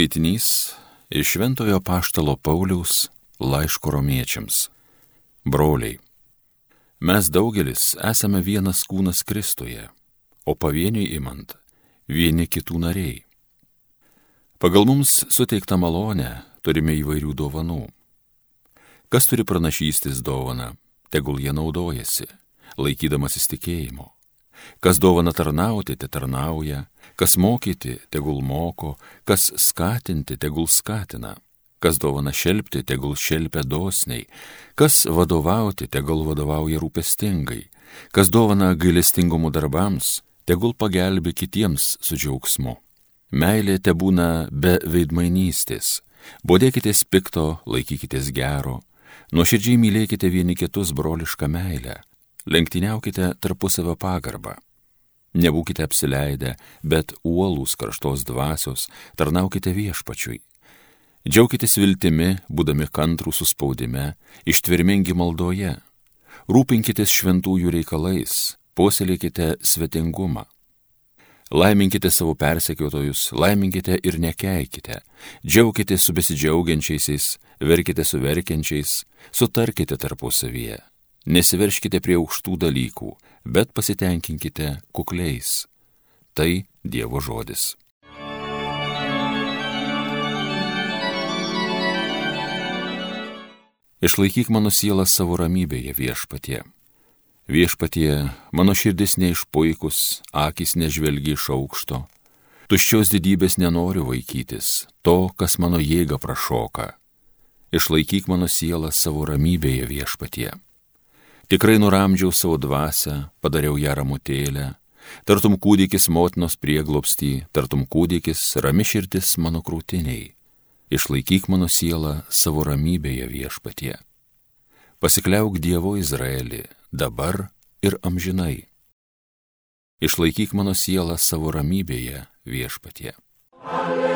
Skaitinys iš Šventojo Paštalo Pauliaus laiško romiečiams. Broliai, mes daugelis esame vienas kūnas Kristuje, o pavieniui imant vieni kitų nariai. Pagal mums suteiktą malonę turime įvairių dovanų. Kas turi pranašystis dovaną, tegul jie naudojasi, laikydamasis tikėjimo. Kas dovana tarnauti, te tarnauja, kas mokyti, tegul moko, kas skatinti, tegul skatina, kas dovana šelbti, tegul šelpia dosniai, kas vadovauti, tegul vadovauja rūpestingai, kas dovana gailestingumų darbams, tegul pagelbi kitiems su džiaugsmu. Meilė te būna be veidmainystės, bodėkitės pikto, laikykitės gero, nuoširdžiai mylėkite vieni kitus brolišką meilę lenktyniaukite tarpusavio pagarbą. Nebūkite apsileidę, bet uolūs karštos dvasios, tarnaukite viešpačiui. Džiaukitės viltimi, būdami kantrų suspaudime, ištvermingi maldoje. Rūpinkitės šventųjų reikalais, puoselėkite svetingumą. Laiminkite savo persekiotojus, laiminkite ir nekeikite, džiaukite su besidžiaugiančiaisiais, verkite su verkiančiais, sutarkite tarpusavyje Nesiverškite prie aukštų dalykų, bet pasitenkinkite kukliais. Tai Dievo žodis. Išlaikyk mano sielą savo ramybėje viešpatie. Viešpatie, mano širdis neišpuikus, akis nežvelgi iš aukšto. Tuščios didybės nenoriu vaikytis, to, kas mano jėga prašoka. Išlaikyk mano sielą savo ramybėje viešpatie. Tikrai nuramdžiau savo dvasę, padariau ją ramutėlę, tartum kūdikis motinos prieglopstį, tartum kūdikis rami širdis mano krūtiniai. Išlaikyk mano sielą savo ramybėje viešpatie. Pasikliauk Dievo Izraelį dabar ir amžinai. Išlaikyk mano sielą savo ramybėje viešpatie. Alleluja.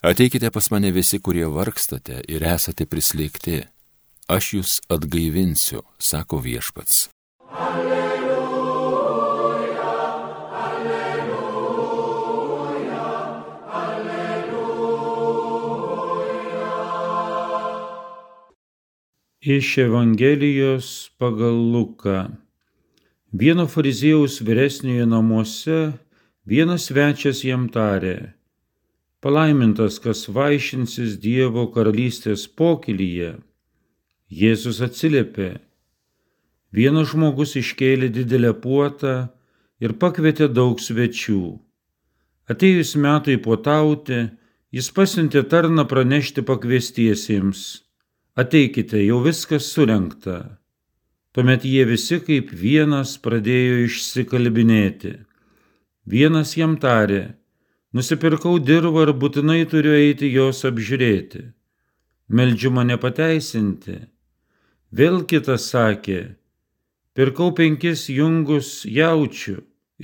Ateikite pas mane visi, kurie vargstate ir esate prislėgti. Aš jūs atgaivinsiu, sako viešpats. Alleluja, alleluja, alleluja. Iš Evangelijos pagal Luką. Vieno fariziejaus vyresniojo namuose vienas svečias jam tarė Palaimintas, kas vaišinsis Dievo karalystės pokylyje. Jėzus atsiliepė. Vienas žmogus iškėlė didelę puotą ir pakvietė daug svečių. Atėjus metai puotauti, jis pasiuntė tarną pranešti pakviestiesiems. Ateikite, jau viskas surenkta. Tuomet jie visi kaip vienas pradėjo išsikalbinėti. Vienas jam tarė, Nusipirkau dirvą ir būtinai turiu eiti jos apžiūrėti. Meldžiu mane pateisinti. Vėl kitas sakė, pirkau penkis jungus jaučių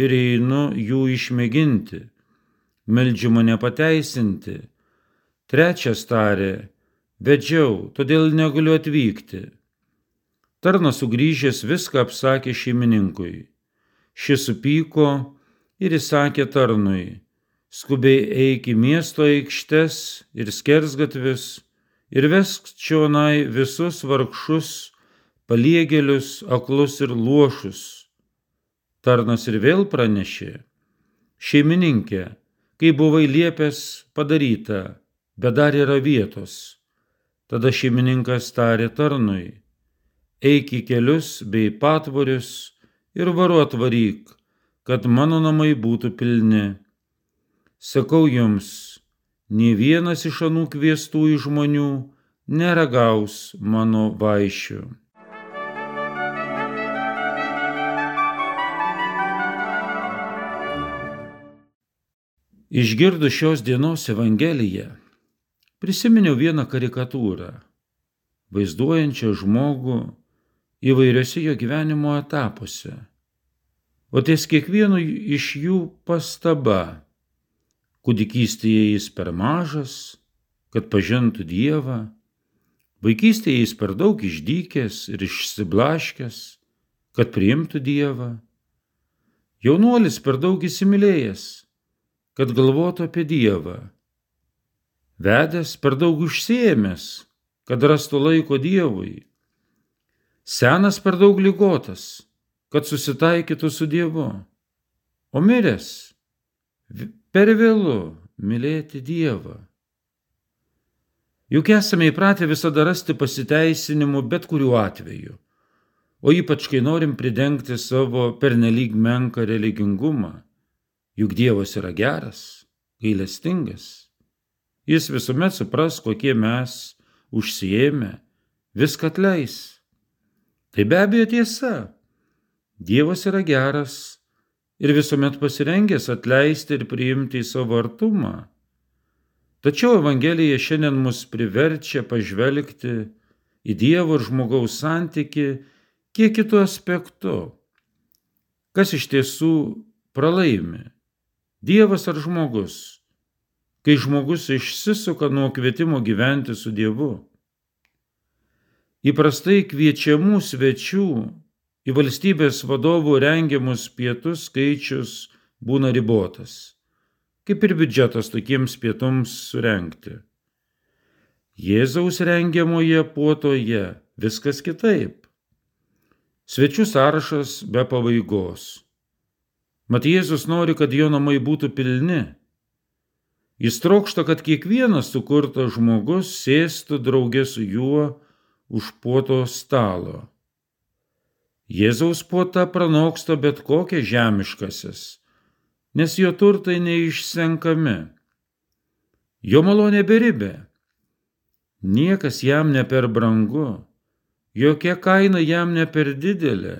ir einu jų išmėginti. Meldžiu mane pateisinti. Trečias tarė, vedžiau, todėl negaliu atvykti. Tarnas sugrįžęs viską apsakė šeimininkui. Šis supyko ir įsakė tarnui skubiai eik į miesto aikštes ir skersgatvius ir vesk čionai visus vargšus, paliegėlius, aklus ir luošus. Tarnas ir vėl pranešė, šeimininkė, kai buvai liepęs padaryta, bet dar yra vietos. Tada šeimininkas tarė tarnui, eik į kelius bei patvorius ir varuot varyk, kad mano namai būtų pilni sakau jums, nei vienas iš anų kviestųjų žmonių neragaus mano vaišių. Išgirdus šios dienos Evangeliją, prisiminiau vieną karikatūrą, vaizduojančią žmogų įvairiose jo gyvenimo etapuose, o ties kiekvienu iš jų pastaba Kūdikystėje jis per mažas, kad pažintų Dievą, Vaikystėje jis per daug išdykęs ir išsiblaškęs, kad priimtų Dievą. Jaunuolis per daug įsimylėjęs, kad galvotų apie Dievą. Vedęs per daug užsiemęs, kad rastų laiko Dievui. Senas per daug lygotas, kad susitaikytų su Dievu. O miręs per vėlu mylėti Dievą. Juk esame įpratę visada rasti pasiteisinimų bet kuriuo atveju, o ypač kai norim pridengti savo pernelyg menką religingumą. Juk Dievas yra geras, gailestingas. Jis visuomet supras, kokie mes užsiemę, viską atleis. Tai be abejo tiesa. Dievas yra geras ir visuomet pasirengęs atleisti ir priimti į savo artumą. Tačiau Evangelija šiandien mus priverčia pažvelgti į Dievo ir žmogaus santyki kiek kitų aspektų. Kas iš tiesų pralaimi? Dievas ar žmogus? Kai žmogus išsisuka nuo kvietimo gyventi su Dievu. Įprastai kviečiamų svečių į valstybės vadovų rengiamus pietus skaičius būna ribotas kaip ir biudžetas tokiems pietums surenkti. Jėzaus rengiamoje puotoje viskas kitaip. Svečių sąrašas be pabaigos. Mat Jėzus nori, kad jo namai būtų pilni. Jis trokšta, kad kiekvienas sukurtas žmogus sėstų draugė su juo už puoto stalo. Jėzaus puota pranoksta bet kokias žemiškasis nes jo turtai neišsenkami. Jo malonė beribė. Niekas jam ne per brangu, jokia kaina jam ne per didelė.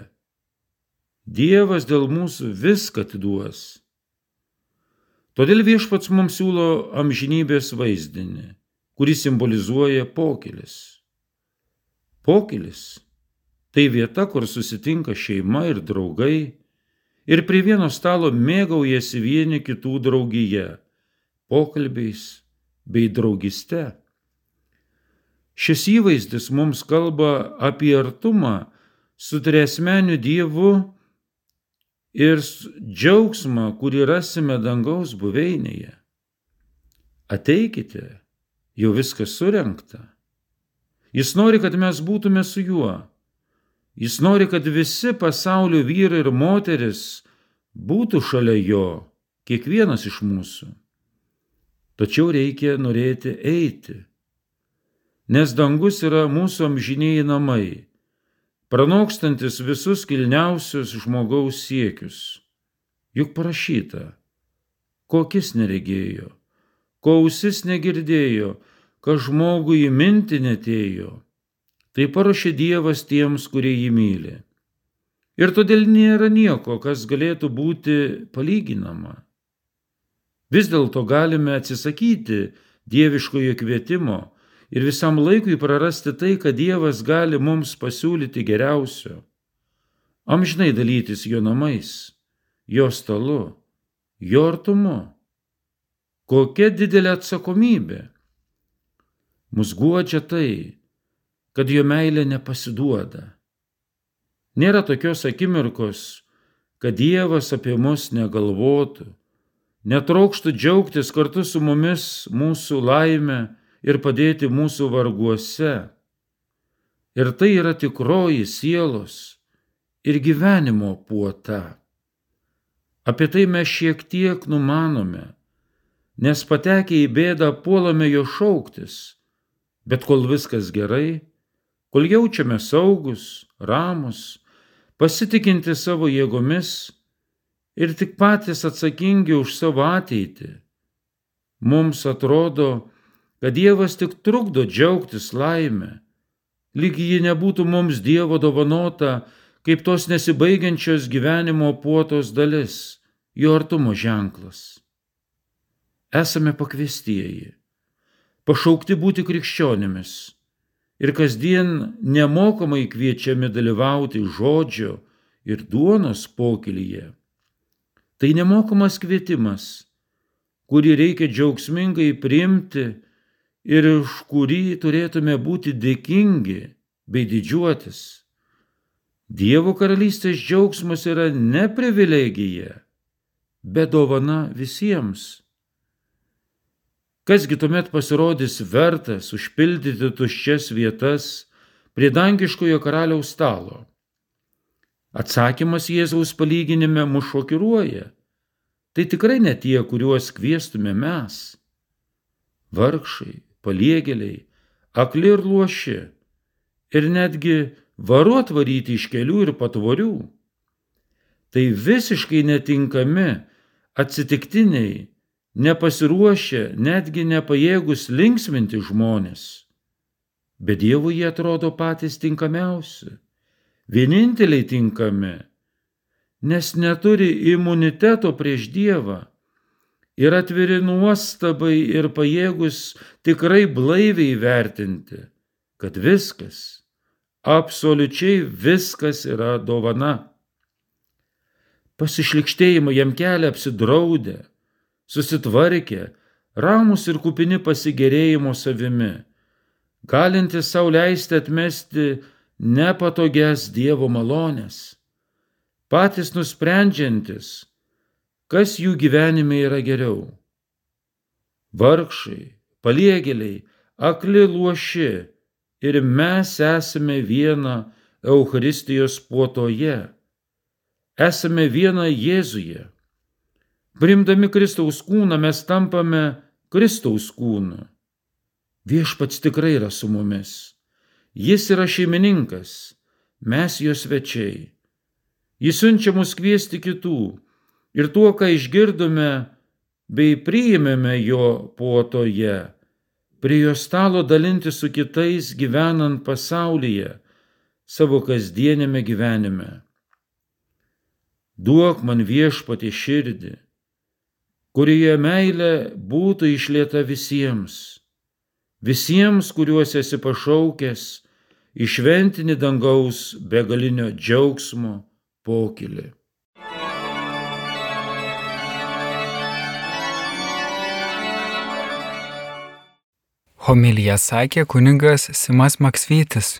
Dievas dėl mūsų viską atiduos. Todėl viešpats mums siūlo amžinybės vaizdinį, kuris simbolizuoja pokylis. Pokylis - tai vieta, kur susitinka šeima ir draugai, ir prie vieno stalo mėgaujasi vieni kitų draugije, pokalbiais bei draugiste. Šis įvaizdis mums kalba apie artumą su tresmeniu Dievu ir džiaugsmą, kurį rasime dangaus buveinėje. Ateikite, jau viskas surenkta. Jis nori, kad mes būtume su juo Jis nori, kad visi pasaulio vyrai ir moteris būtų šalia jo, kiekvienas iš mūsų. Tačiau reikia norėti eiti, nes dangus yra mūsų amžiniai namai, pranokstantis visus kilniausius žmogaus siekius. Juk parašyta, kokis neregėjo, ko ausis negirdėjo, ką žmogui įminti netėjo Tai paruošė Dievas tiems, kurie jį myli. Ir todėl nėra nieko, kas galėtų būti palyginama. Vis dėlto galime atsisakyti dieviškojo kvietimo ir visam laikui prarasti tai, kad Dievas gali mums pasiūlyti geriausio. Amžinai dalytis jo namais, jo stalu, jo artumu. Kokia didelė atsakomybė. Mus guodžia tai, kad jo meilė nepasiduoda. Nėra tokios akimirkos, kad Dievas apie mus negalvotų, netraukštų džiaugtis kartu su mumis mūsų laime ir padėti mūsų varguose. Ir tai yra tikroji sielos ir gyvenimo puota. Apie tai mes šiek tiek numanome, nes patekę į bėdą puolame jo šauktis, bet kol viskas gerai, kol jaučiame saugus, ramus, pasitikinti savo jėgomis ir tik patys atsakingi už savo ateitį. Mums atrodo, kad Dievas tik trukdo džiaugtis laimę, lyg ji nebūtų mums Dievo dovanota kaip tos nesibaigiančios gyvenimo puotos dalis, jo artumo ženklas. Esame pakviestieji, pašaukti būti krikščionimis ir kasdien nemokamai kviečiami dalyvauti žodžio ir duonos pokylyje. Tai nemokamas kvietimas, kurį reikia džiaugsmingai priimti ir už kurį turėtume būti dėkingi bei didžiuotis. Dievo karalystės džiaugsmas yra ne privilegija, bet dovana visiems. Kasgi tuomet pasirodys vertas užpildyti tuščias vietas prie dangiškojo karaliaus stalo? Atsakymas Jėzaus palyginime mus šokiruoja. Tai tikrai ne tie, kuriuos kviestume mes. Vargšai, paliegėliai, akli ir luoši. Ir netgi varu atvaryti iš kelių ir patvorių. Tai visiškai netinkami, atsitiktiniai, nepasiruošę, netgi nepajėgus linksminti žmonės. Bet Dievui jie atrodo patys tinkamiausi, vieninteliai tinkami, nes neturi imuniteto prieš Dievą ir atviri nuostabai ir pajėgus tikrai blaiviai vertinti, kad viskas, absoliučiai viskas yra dovana. Pasišlikštėjimą jam kelia apsidraudę, susitvarkę, ramus ir kupini pasigerėjimo savimi, galintys savo leisti atmesti nepatogias Dievo malonės, patys nusprendžiantis, kas jų gyvenime yra geriau. Vargšai, paliegėliai, akli luoši ir mes esame viena Eucharistijos puotoje, esame viena Jėzuje. Primdami Kristaus kūną mes tampame Kristaus kūnu. Viešpats tikrai yra su mumis. Jis yra šeimininkas, mes jo svečiai. Jis siunčia mus kviesti kitų ir tuo, ką išgirdome bei priėmėme jo puotoje, prie jo stalo dalinti su kitais gyvenant pasaulyje, savo kasdienėme gyvenime. Duok man viešpatį širdį kurioje meilė būtų išlieta visiems, visiems, kuriuos esi pašaukęs, išventinį dangaus begalinio džiaugsmo pokylį. Homilija sakė kuningas Simas Maksvytis.